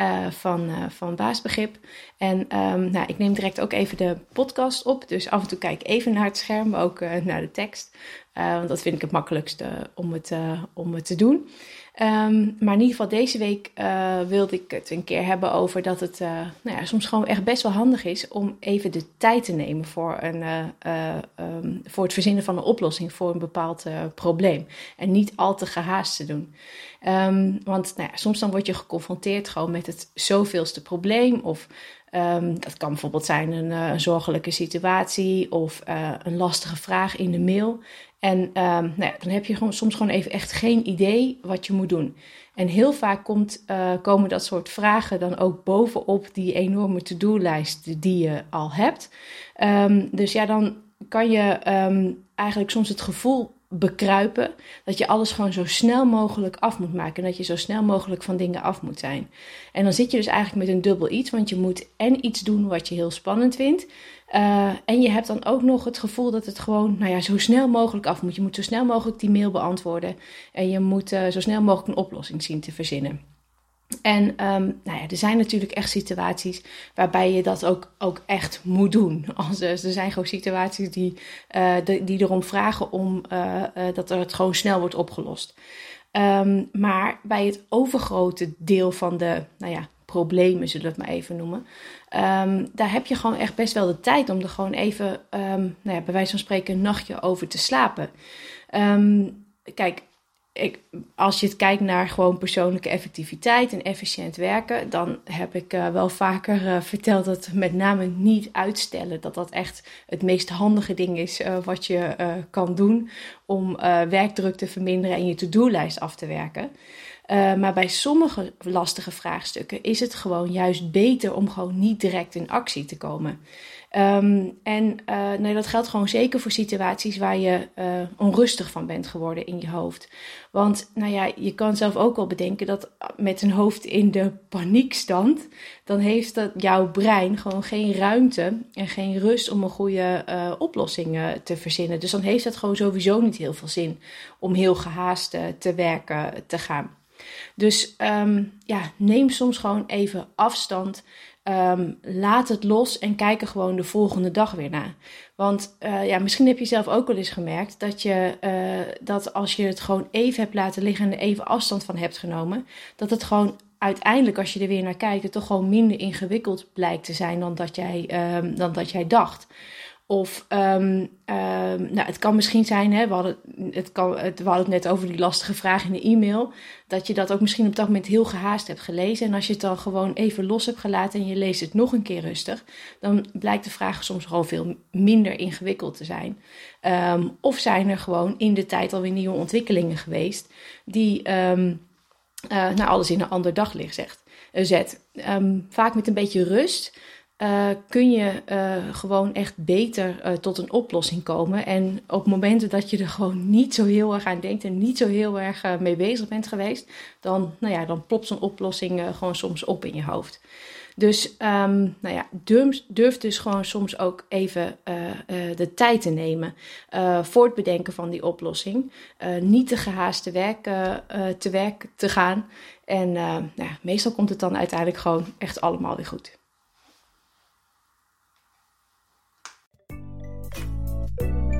uh, van, uh, van Baasbegrip. En um, nou, ik neem direct ook even de podcast op. Dus af en toe kijk even naar het scherm, ook naar de tekst. Want dat vind ik het makkelijkste om het, om het te doen. Um, maar in ieder geval deze week uh, wilde ik het een keer hebben over dat het nou ja, soms gewoon echt best wel handig is om even de tijd te nemen voor, een, um, voor het verzinnen van een oplossing voor een bepaald probleem. En niet al te gehaast te doen. Um, want nou ja, soms dan word je geconfronteerd gewoon met het zoveelste probleem of dat kan bijvoorbeeld zijn een, zorgelijke situatie of een lastige vraag in de mail. En um, nou dan heb je gewoon, soms gewoon even echt geen idee wat je moet doen. En heel vaak komt, uh, komen dat soort vragen dan ook bovenop die enorme to-do-lijst die je al hebt. Um, dus ja, dan kan je eigenlijk soms het gevoel bekruipen. Dat je alles gewoon zo snel mogelijk af moet maken. En dat je zo snel mogelijk van dingen af moet zijn. En dan zit je dus eigenlijk met een dubbel iets. Want je moet en iets doen wat je heel spannend vindt. Uh, en je hebt dan ook nog het gevoel dat het gewoon nou ja, zo snel mogelijk af moet. Je moet zo snel mogelijk die mail beantwoorden. En je moet uh, zo snel mogelijk een oplossing zien te verzinnen. En um, nou ja, er zijn natuurlijk echt situaties waarbij je dat ook, ook echt moet doen. Als, er zijn gewoon situaties die, die erom vragen om, dat er het gewoon snel wordt opgelost. Um, maar bij het overgrote deel van de nou ja, problemen, zullen we het maar even noemen, um, daar heb je gewoon echt best wel de tijd om er gewoon even, um, nou ja, bij wijze van spreken, een nachtje over te slapen. kijk, ik, als je het kijkt naar gewoon persoonlijke effectiviteit en efficiënt werken, dan heb ik uh, wel vaker uh, verteld dat met name niet uitstellen, dat dat echt het meest handige ding is uh, wat je kan doen om werkdruk te verminderen en je to-do-lijst af te werken. Maar bij sommige lastige vraagstukken is het gewoon juist beter om gewoon niet direct in actie te komen. Um, en uh, nee, dat geldt gewoon zeker voor situaties waar je uh, onrustig van bent geworden in je hoofd. Want nou ja, je kan zelf ook wel bedenken dat met een hoofd in de paniekstand, dan heeft dat jouw brein gewoon geen ruimte en geen rust om een goede uh, oplossing te verzinnen. Dus dan heeft het gewoon sowieso niet heel veel zin om heel gehaast te werken te gaan. Dus um, ja, neem soms gewoon even afstand. Um, laat het los en kijk er gewoon de volgende dag weer naar. Want uh, ja, misschien heb je zelf ook wel eens gemerkt dat, je, uh, dat als je het gewoon even hebt laten liggen en er even afstand van hebt genomen, dat het gewoon uiteindelijk, als je er weer naar kijkt, het toch gewoon minder ingewikkeld blijkt te zijn dan dat jij, um, dan dat jij dacht. Of um, nou, het kan misschien zijn, hè, we, hadden, het kan, het, we hadden het net over die lastige vraag in de e-mail, dat je dat ook misschien op dat moment heel gehaast hebt gelezen. En als je het dan gewoon even los hebt gelaten en je leest het nog een keer rustig, dan blijkt de vraag soms gewoon veel minder ingewikkeld te zijn. Um, of zijn er gewoon in de tijd alweer nieuwe ontwikkelingen geweest die uh, nou, alles in een ander daglicht zegt, uh, zet. vaak met een beetje rust uh, kun je uh, gewoon echt beter uh, tot een oplossing komen. En op momenten dat je er gewoon niet zo heel erg aan denkt en niet zo heel erg mee bezig bent geweest, dan, nou ja, dan plopt zo'n oplossing gewoon soms op in je hoofd. Dus um, nou ja, durf, durf, dus gewoon soms ook even de tijd te nemen voor het bedenken van die oplossing. niet te gehaast te werk, te werk te gaan. En nou ja, meestal komt het dan uiteindelijk gewoon echt allemaal weer goed.